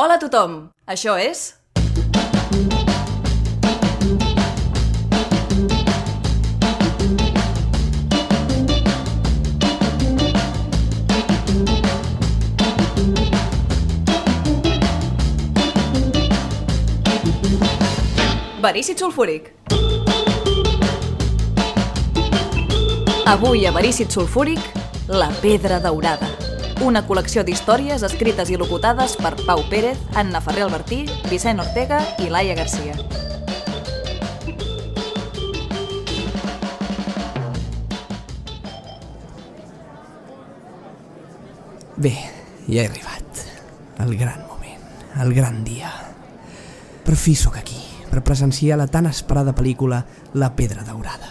Hola a tothom! Això és... Verícid sulfúric. Avui a Verícid sulfúric, La pedra daurada. Una col·lecció d'històries escrites i locutades per Pau Pérez, Anna Ferrer Albertí, Vicent Ortega i Laia Garcia. Bé, ja he arribat. El gran moment, el gran dia. Per fi sóc aquí, per presenciar la tan esperada pel·lícula La Pedra Daurada.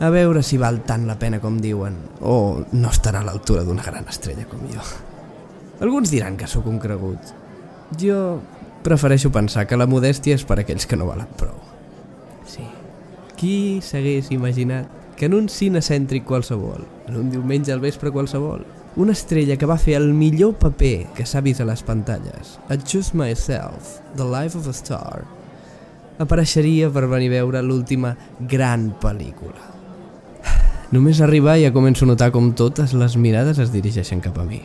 A veure si val tant la pena com diuen, o no estarà a l'altura d'una gran estrella com jo. Alguns diran que sóc un cregut. Jo prefereixo pensar que la modèstia és per a aquells que no valen prou. Sí. Qui s'hagués imaginat que en un cine cèntric qualsevol, en un diumenge al vespre qualsevol, una estrella que va fer el millor paper que s'ha vist a les pantalles, A Choose Myself, The Life of a Star, apareixeria per venir a veure l'última gran pel·lícula. Només arribar ja començo a notar com totes les mirades es dirigeixen cap a mi.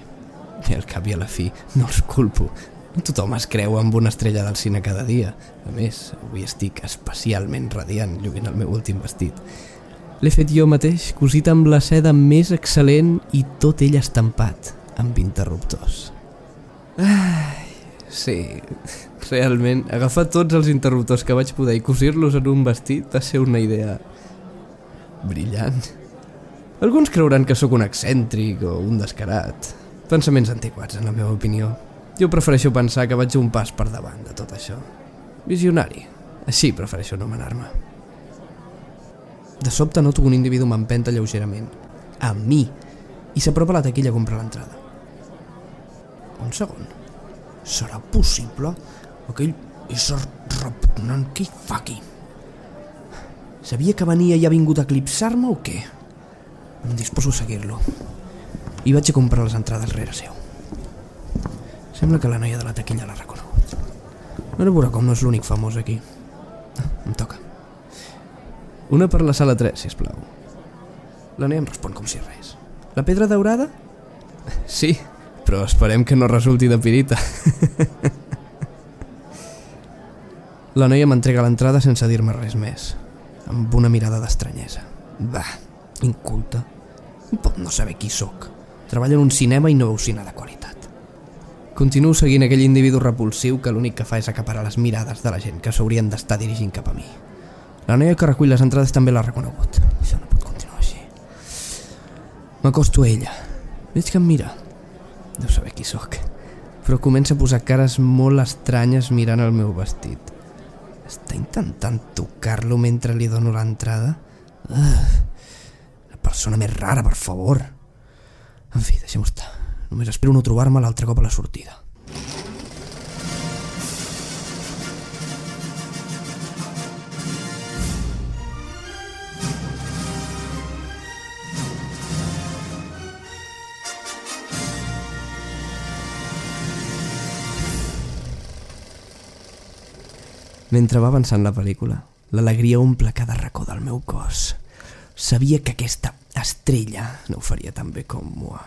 I al cap i a la fi, no els culpo. Tothom es creu amb una estrella del cine cada dia. A més, avui estic especialment radiant lluint el meu últim vestit. L'he fet jo mateix, cosit amb la seda més excel·lent i tot ell estampat amb interruptors. Ai, sí, realment, agafar tots els interruptors que vaig poder i cosir-los en un vestit va ser una idea brillant. Alguns creuran que sóc un excèntric o un descarat. Pensaments antiquats, en la meva opinió. Jo prefereixo pensar que vaig un pas per davant de tot això. Visionari. Així prefereixo anomenar-me. De sobte noto un individu m'empenta lleugerament. A mi. I s'apropa a la taquilla a comprar l'entrada. Un segon. Serà possible? Aquell ésser repugnant que hi fa aquí? Sabia que venia i ha vingut a eclipsar-me o què? Em disposo a seguir-lo. I vaig a comprar les entrades rere seu. Sembla que la noia de la taquilla l'ha reconegut. Ara veurà com no és l'únic famós aquí. Ah, em toca. Una per la sala 3, si plau. La noia em respon com si res. La pedra daurada? Sí, però esperem que no resulti de pirita. la noia m'entrega l'entrada sense dir-me res més, amb una mirada d'estranyesa. Va, inculta. Pot no saber qui sóc. Treballa en un cinema i no veu cine de qualitat. Continuo seguint aquell individu repulsiu que l'únic que fa és acaparar les mirades de la gent que s'haurien d'estar dirigint cap a mi. La noia que recull les entrades també l'ha reconegut. Això no pot continuar així. M'acosto a ella. Veig que em mira. Deu saber qui sóc. Però comença a posar cares molt estranyes mirant el meu vestit. Està intentant tocar-lo mentre li dono l'entrada? Uh, persona més rara, per favor. En fi, deixem-ho estar. Només espero no trobar-me l'altre cop a la sortida. Mentre va avançant la pel·lícula, l'alegria omple cada racó del meu cos. Sabia que aquesta estrella no ho faria tan bé com moi.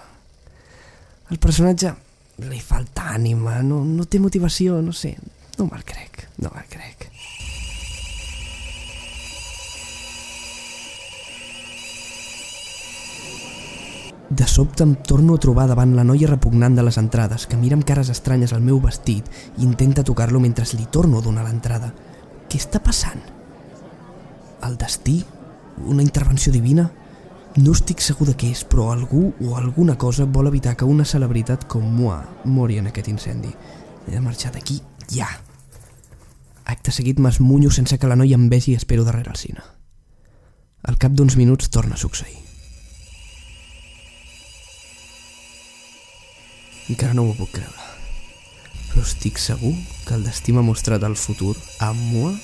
El personatge li falta ànima, no, no té motivació, no sé, no me'l crec, no me'l crec. De sobte em torno a trobar davant la noia repugnant de les entrades, que mira amb cares estranyes al meu vestit i intenta tocar-lo mentre li torno a donar l'entrada. Què està passant? El destí? Una intervenció divina? No estic segur de què és, però algú o alguna cosa vol evitar que una celebritat com Moa mori en aquest incendi. He de marxar d'aquí ja. Acte seguit m'esmunyo sense que la noia em vegi i espero darrere el cine. Al cap d'uns minuts torna a succeir. Encara no m'ho puc creure. Però estic segur que el destí m'ha mostrat el futur a Moa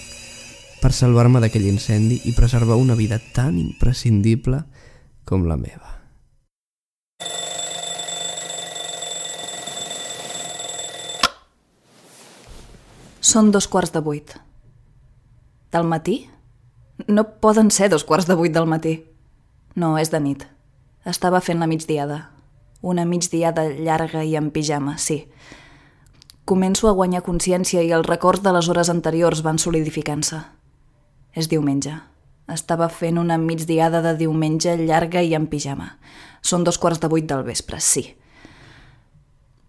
per salvar-me d'aquell incendi i preservar una vida tan imprescindible com la meva. Són dos quarts de vuit. Del matí? No poden ser dos quarts de vuit del matí. No, és de nit. Estava fent la migdiada. Una migdiada llarga i en pijama, sí. Començo a guanyar consciència i els records de les hores anteriors van solidificant-se. És diumenge. Estava fent una migdiada de diumenge llarga i en pijama. Són dos quarts de vuit del vespre, sí.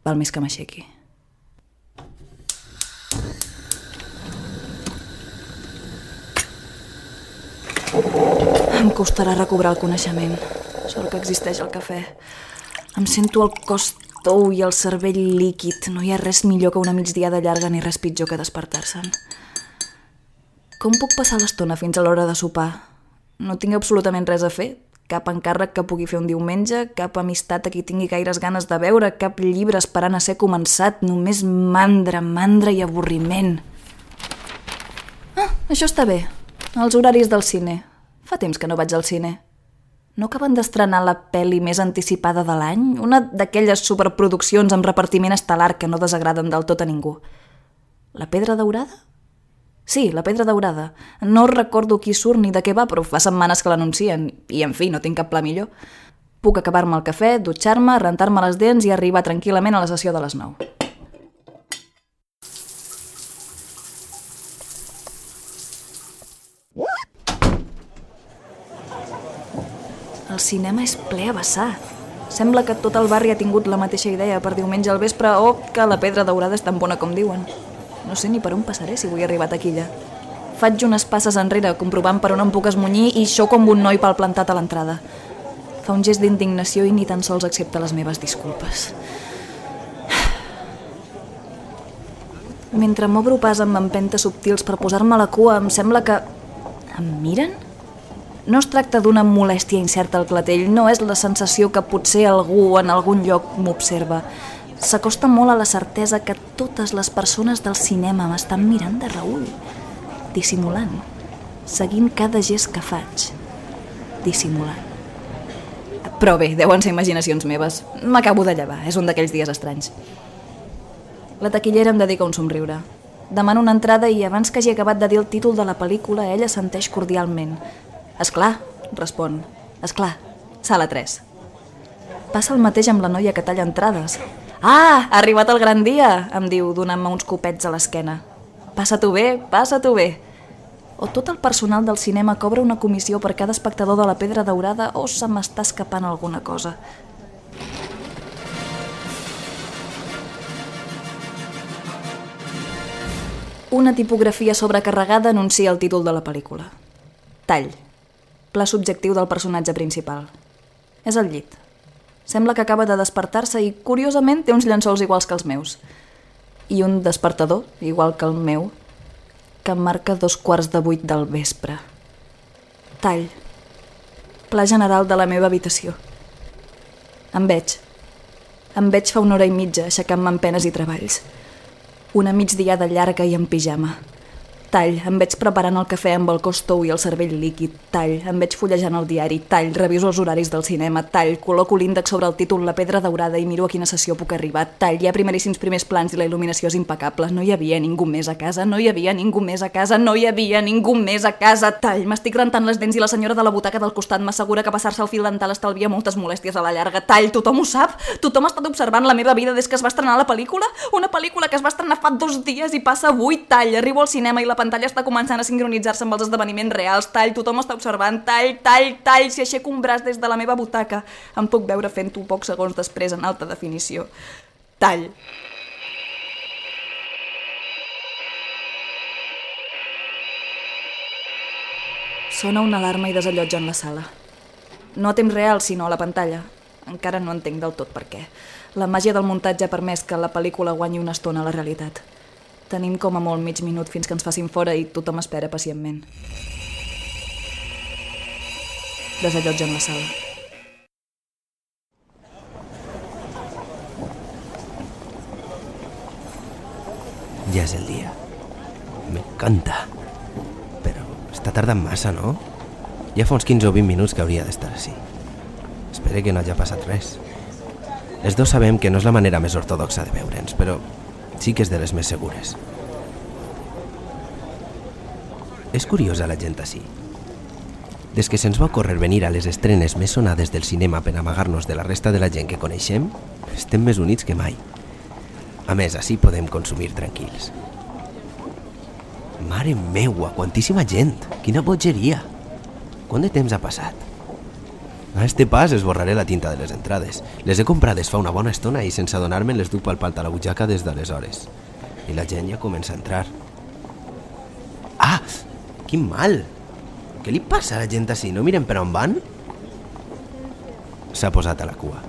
Val més que m'aixequi. Em costarà recobrar el coneixement. Sort que existeix el cafè. Em sento el cos tou i el cervell líquid. No hi ha res millor que una migdiada llarga ni res pitjor que despertar-se'n. Com puc passar l'estona fins a l'hora de sopar? No tinc absolutament res a fer. Cap encàrrec que pugui fer un diumenge, cap amistat a qui tingui gaires ganes de veure, cap llibre esperant a ser començat, només mandra, mandra i avorriment. Ah, això està bé. Els horaris del cine. Fa temps que no vaig al cine. No acaben d'estrenar la pel·li més anticipada de l'any? Una d'aquelles superproduccions amb repartiment estel·lar que no desagraden del tot a ningú. La pedra daurada? Sí, la pedra daurada. No recordo qui surt ni de què va, però fa setmanes que l'anuncien i, en fi, no tinc cap pla millor. Puc acabar-me el cafè, dutxar-me, rentar-me les dents i arribar tranquil·lament a la sessió de les 9. El cinema és ple a vessar. Sembla que tot el barri ha tingut la mateixa idea per diumenge al vespre o que la pedra daurada és tan bona com diuen. No sé ni per on passaré si vull arribar a taquilla. Faig unes passes enrere, comprovant per on em puc esmunyir i xo com un noi pel plantat a l'entrada. Fa un gest d'indignació i ni tan sols accepta les meves disculpes. Mentre m'obro pas amb empentes subtils per posar-me la cua, em sembla que... Em miren? No es tracta d'una molèstia incerta al clatell, no és la sensació que potser algú en algun lloc m'observa. S'acosta molt a la certesa que totes les persones del cinema m'estan mirant de reull, dissimulant, seguint cada gest que faig, dissimulant. Però bé, deuen ser imaginacions meves. M'acabo de llevar, és un d'aquells dies estranys. La taquillera em dedica un somriure. Demano una entrada i abans que hagi acabat de dir el títol de la pel·lícula, ella senteix cordialment. Esclar, respon. Esclar, sala 3. Passa el mateix amb la noia que talla entrades. Ah, ha arribat el gran dia, em diu, donant-me uns copets a l'esquena. Passa-t'ho bé, passa-t'ho bé. O tot el personal del cinema cobra una comissió per cada espectador de la Pedra Daurada o se m'està escapant alguna cosa. Una tipografia sobrecarregada anuncia el títol de la pel·lícula. Tall. Pla subjectiu del personatge principal. És al llit. Sembla que acaba de despertar-se i, curiosament, té uns llençols iguals que els meus. I un despertador, igual que el meu, que marca dos quarts de vuit del vespre. Tall. Pla general de la meva habitació. Em veig. Em veig fa una hora i mitja aixecant-me amb penes i treballs. Una migdiada llarga i en pijama. Tall, em veig preparant el cafè amb el cos tou i el cervell líquid. Tall, em veig fullejant el diari. Tall, reviso els horaris del cinema. Tall, col·loco l'índex sobre el títol La pedra daurada i miro a quina sessió puc arribar. Tall, hi ha primeríssims primers plans i la il·luminació és impecable. No hi havia ningú més a casa, no hi havia ningú més a casa, no hi havia ningú més a casa. Tall, m'estic rentant les dents i la senyora de la butaca del costat m'assegura que passar-se el fil dental estalvia moltes molèsties a la llarga. Tall, tothom ho sap? Tothom ha estat observant la meva vida des que es va estrenar la pel·lícula? Una pel·lícula que es va estrenar fa dos dies i passa avui. Tall, arribo al cinema i la pantalla està començant a sincronitzar-se amb els esdeveniments reals. Tall, tothom està observant. Tall, tall, tall. Si aixeco un braç des de la meva butaca, em puc veure fent-ho pocs segons després en alta definició. Tall. Sona una alarma i desallotja en la sala. No a temps real, sinó a la pantalla. Encara no entenc del tot per què. La màgia del muntatge ha permès que la pel·lícula guanyi una estona a la realitat. Tenim com a molt mig minut fins que ens facin fora i tothom espera pacientment. Desallotgen la sala. Ja és el dia. M'encanta. Però està tardant massa, no? Ja fa uns 15 o 20 minuts que hauria d'estar així. Espero que no hagi passat res. Els dos sabem que no és la manera més ortodoxa de veure'ns, però sí que és de les més segures. És curiosa la gent així. Des que se'ns va ocórrer venir a les estrenes més sonades del cinema per amagar-nos de la resta de la gent que coneixem, estem més units que mai. A més, així podem consumir tranquils. Mare meua, quantíssima gent! Quina bogeria! Quant de temps ha passat? A este pas esborraré la tinta de les entrades. Les he comprades fa una bona estona i sense adonar-me les duc palpant a la butxaca des d'aleshores. I la gent ja comença a entrar. Ah! Quin mal! Què li passa a la gent així? No miren per on van? S'ha posat a la cua.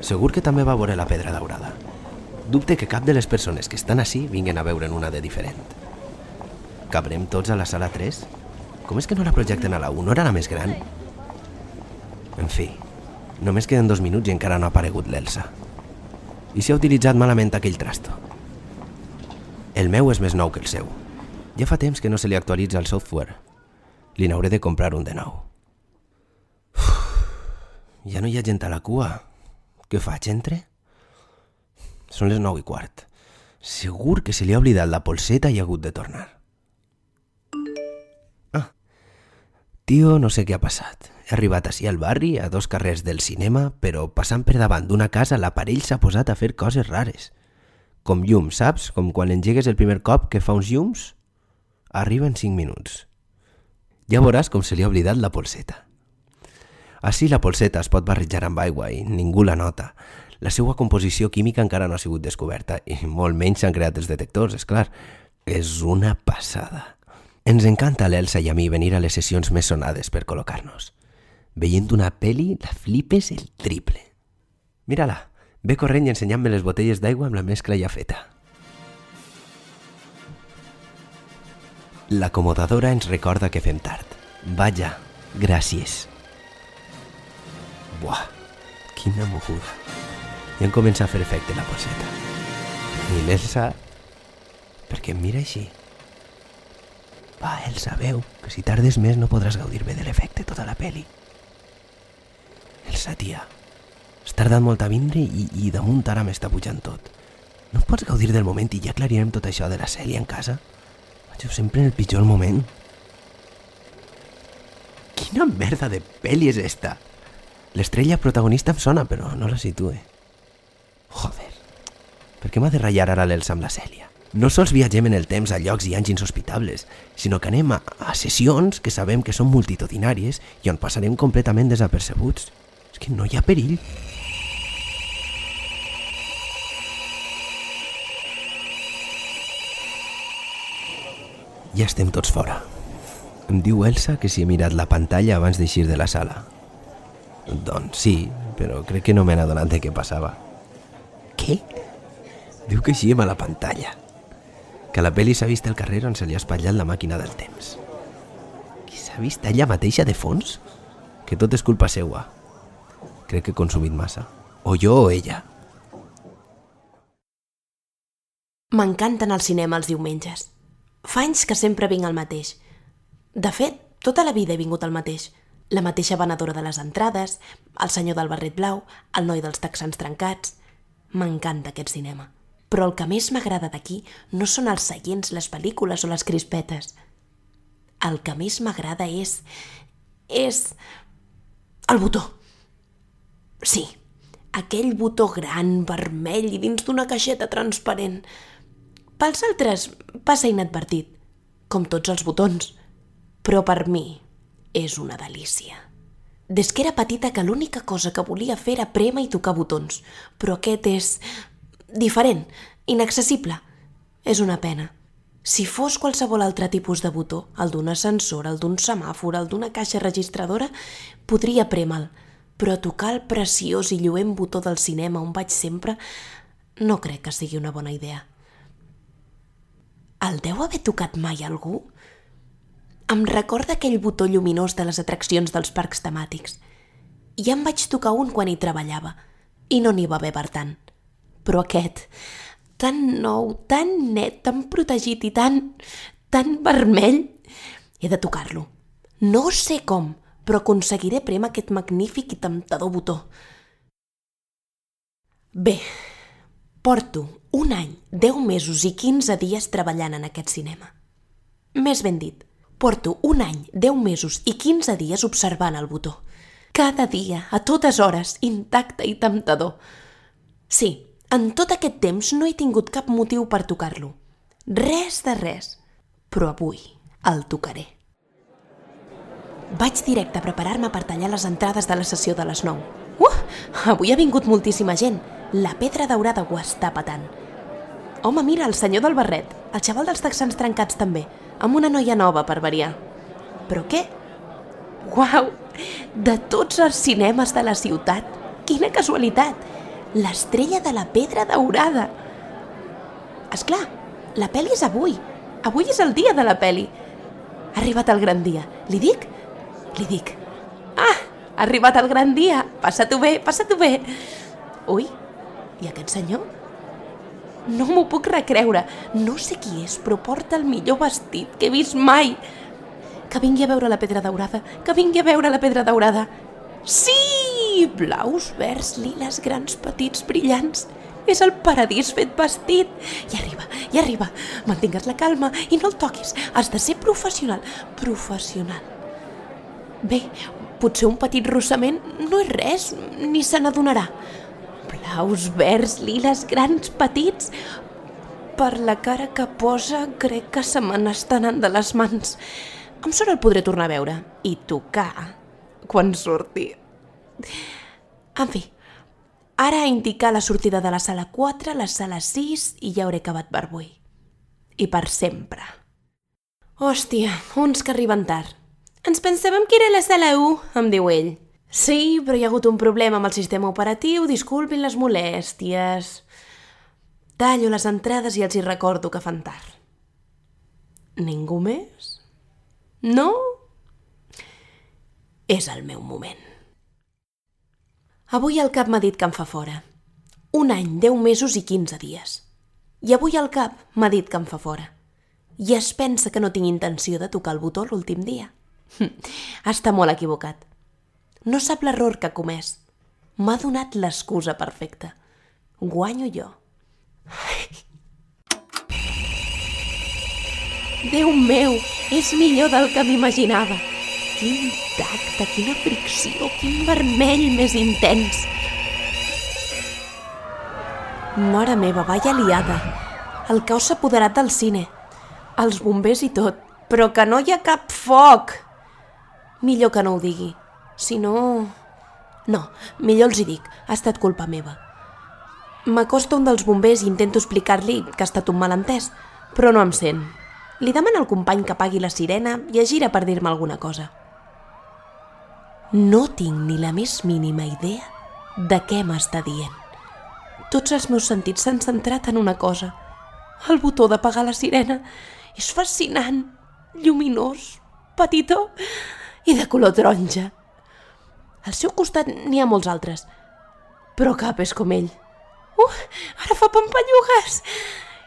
Segur que també va veure la pedra daurada. Dubte que cap de les persones que estan així vinguen a veure'n una de diferent. Cabrem tots a la sala 3? Com és que no la projecten a la 1? No era la més gran? En fi, només queden dos minuts i encara no ha aparegut l'Elsa. I si ha utilitzat malament aquell trasto? El meu és més nou que el seu. Ja fa temps que no se li actualitza el software. Li n'hauré de comprar un de nou. Uf, ja no hi ha gent a la cua. Què faig, entre? Són les nou i quart. Segur que se li ha oblidat la polseta i ha hagut de tornar. Ah, tio, no sé què ha passat. He arribat així al barri, a dos carrers del cinema, però passant per davant d'una casa l'aparell s'ha posat a fer coses rares. Com llums, saps? Com quan engegues el primer cop que fa uns llums. Arriba en 5 minuts. Ja veuràs com se li ha oblidat la polseta. Així la polseta es pot barrejar amb aigua i ningú la nota. La seva composició química encara no ha sigut descoberta i molt menys s'han creat els detectors, és clar. És una passada. Ens encanta l'Elsa i a mi venir a les sessions més sonades per col·locar-nos. Veient una peli, la flipes el triple. Mira-la, ve corrent i ensenyant-me les botelles d'aigua amb la mescla ja feta. L'acomodadora ens recorda que fem tard. Vaja, gràcies. Buah, quina moguda. I em comença a fer efecte la polseta. I l'Elsa... Per què em mira així? Va, Elsa, veu que si tardes més no podràs gaudir bé de l'efecte tota la peli. Elsa, tia, has tardat molt a vindre i, i damunt ara m'està pujant tot. No pots gaudir del moment i ja aclarirem tot això de la Cèlia en casa? Jo sempre en el pitjor moment. Quina merda de peli és esta? L'estrella protagonista em sona, però no la situe. Joder, per què m'ha de ratllar ara l'Elsa amb la Cèlia? No sols viatgem en el temps a llocs i anys insospitables, sinó que anem a, a sessions que sabem que són multitudinàries i on passarem completament desapercebuts. És que no hi ha perill. Ja estem tots fora. Em diu Elsa que si he mirat la pantalla abans d'eixir de la sala. Doncs sí, però crec que no m'he adonat de què passava. Què? Diu que eixíem a la pantalla. Que la peli s'ha vist al carrer on se li ha espatllat la màquina del temps. Que s'ha vist ella mateixa de fons? Que tot és culpa seua. Crec que he consumit massa. O jo o ella. M'encanten el cinema els diumenges. Fa anys que sempre vinc al mateix. De fet, tota la vida he vingut al mateix. La mateixa venedora de les entrades, el senyor del barret blau, el noi dels texans trencats... M'encanta aquest cinema. Però el que més m'agrada d'aquí no són els seients, les pel·lícules o les crispetes. El que més m'agrada és... és... el botó. Sí, aquell botó gran, vermell i dins d'una caixeta transparent. Pels altres passa inadvertit, com tots els botons. Però per mi és una delícia. Des que era petita que l'única cosa que volia fer era prema i tocar botons, però aquest és diferent, inaccessible. És una pena. Si fos qualsevol altre tipus de botó, el d'un ascensor, el d'un semàfor, el d'una caixa registradora, podria prema'l, però tocar el preciós i lluent botó del cinema on vaig sempre no crec que sigui una bona idea. El deu haver tocat mai algú? Em recorda aquell botó lluminós de les atraccions dels parcs temàtics. Ja em vaig tocar un quan hi treballava, i no n'hi va haver per tant. Però aquest, tan nou, tan net, tan protegit i tan... tan vermell, he de tocar-lo. No sé com, però aconseguiré prema aquest magnífic i temptador botó. Bé, porto un any, 10 mesos i 15 dies treballant en aquest cinema. Més ben dit, Porto un any, 10 mesos i 15 dies observant el botó. Cada dia, a totes hores, intacte i temptador. Sí, en tot aquest temps no he tingut cap motiu per tocar-lo. Res de res. Però avui el tocaré. Vaig directe a preparar-me per tallar les entrades de la sessió de les 9. Uh! Avui ha vingut moltíssima gent. La pedra daurada ho està patant. Home, mira, el senyor del barret, el xaval dels texans trencats també, amb una noia nova per variar. Però què? Uau! De tots els cinemes de la ciutat, quina casualitat! L'estrella de la pedra daurada! És clar, la pel·li és avui. Avui és el dia de la pel·li. Ha arribat el gran dia. Li dic? Li dic. Ah, ha arribat el gran dia. Passa-t'ho bé, passa-t'ho bé. Ui, i aquest senyor? No m'ho puc recreure. No sé qui és, però porta el millor vestit que he vist mai. Que vingui a veure la pedra daurada, que vingui a veure la pedra daurada. Sí! Blaus, verds, liles, grans, petits, brillants. És el paradís fet vestit. I arriba, i arriba. Mantingues la calma i no el toquis. Has de ser professional. Professional. Bé, potser un petit rossament no és res, ni se n'adonarà. Blaus, verds, liles, grans, petits... Per la cara que posa, crec que se me n'està anant de les mans. Amb sort el podré tornar a veure i tocar quan surti. En fi, ara indicar la sortida de la sala 4, la sala 6 i ja hauré acabat per avui. I per sempre. Hòstia, uns que arriben tard. Ens pensàvem que era la sala 1, em diu ell. Sí, però hi ha hagut un problema amb el sistema operatiu, disculpin les molèsties. Tallo les entrades i els hi recordo que fan tard. Ningú més? No? És el meu moment. Avui el cap m'ha dit que em fa fora. Un any, deu mesos i quinze dies. I avui el cap m'ha dit que em fa fora. I es pensa que no tinc intenció de tocar el botó l'últim dia. Està molt equivocat. No sap l'error que ha comès. M'ha donat l'excusa perfecta. Guanyo jo. Déu meu, és millor del que m'imaginava. Quin tacte, quina fricció, quin vermell més intens. Mare meva, vaya liada. El caos s'ha apoderat del cine. Els bombers i tot, però que no hi ha cap foc. Millor que no ho digui. Si no... No, millor els hi dic, ha estat culpa meva. M'acosta un dels bombers i intento explicar-li que ha estat un malentès, però no em sent. Li demana al company que apagui la sirena i es gira per dir-me alguna cosa. No tinc ni la més mínima idea de què m'està dient. Tots els meus sentits s'han centrat en una cosa. El botó d'apagar la sirena és fascinant, lluminós, petitó i de color taronja. Al seu costat n'hi ha molts altres, però cap és com ell. Uh, ara fa pampallugues!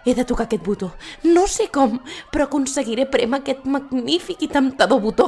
He de tocar aquest botó. No sé com, però aconseguiré prémer aquest magnífic i temptador botó.